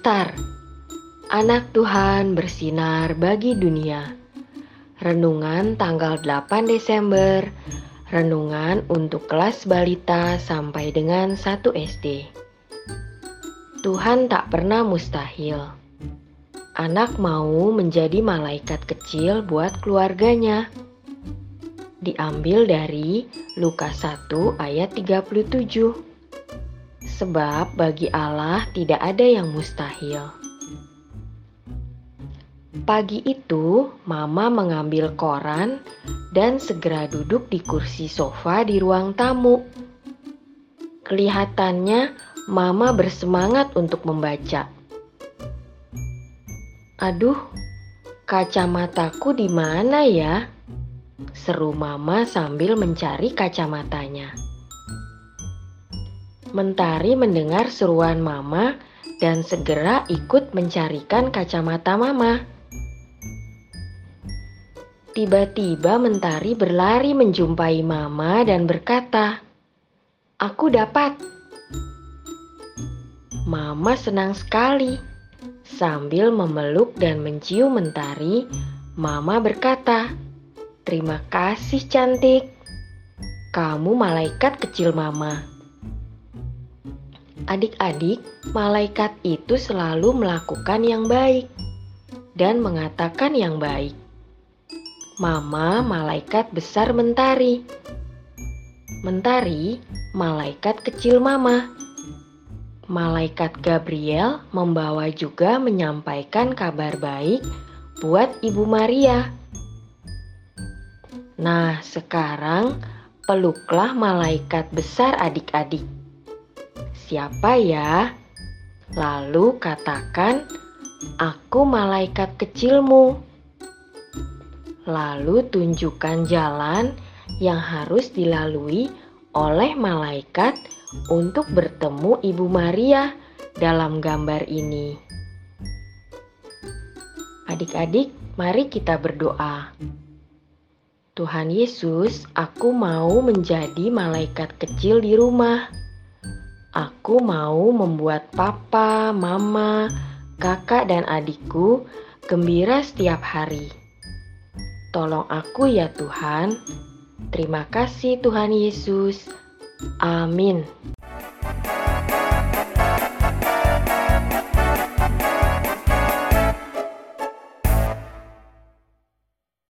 Alkitab. Anak Tuhan bersinar bagi dunia. Renungan tanggal 8 Desember. Renungan untuk kelas balita sampai dengan 1 SD. Tuhan tak pernah mustahil. Anak mau menjadi malaikat kecil buat keluarganya. Diambil dari Lukas 1 ayat 37. Sebab bagi Allah tidak ada yang mustahil. Pagi itu, Mama mengambil koran dan segera duduk di kursi sofa di ruang tamu. Kelihatannya, Mama bersemangat untuk membaca. Aduh, kacamataku di mana ya? Seru Mama sambil mencari kacamatanya. Mentari mendengar seruan Mama dan segera ikut mencarikan kacamata Mama. Tiba-tiba Mentari berlari menjumpai Mama dan berkata, "Aku dapat." Mama senang sekali. Sambil memeluk dan mencium Mentari, Mama berkata, "Terima kasih, cantik. Kamu malaikat kecil Mama." Adik-adik, malaikat itu selalu melakukan yang baik dan mengatakan yang baik. Mama malaikat besar Mentari. Mentari, malaikat kecil Mama. Malaikat Gabriel membawa juga menyampaikan kabar baik buat Ibu Maria. Nah, sekarang peluklah malaikat besar adik-adik. Siapa ya? Lalu katakan, "Aku malaikat kecilmu." Lalu tunjukkan jalan yang harus dilalui oleh malaikat untuk bertemu Ibu Maria dalam gambar ini. Adik-adik, mari kita berdoa. Tuhan Yesus, aku mau menjadi malaikat kecil di rumah. Aku mau membuat papa, mama, kakak, dan adikku gembira setiap hari. Tolong aku ya Tuhan. Terima kasih Tuhan Yesus. Amin.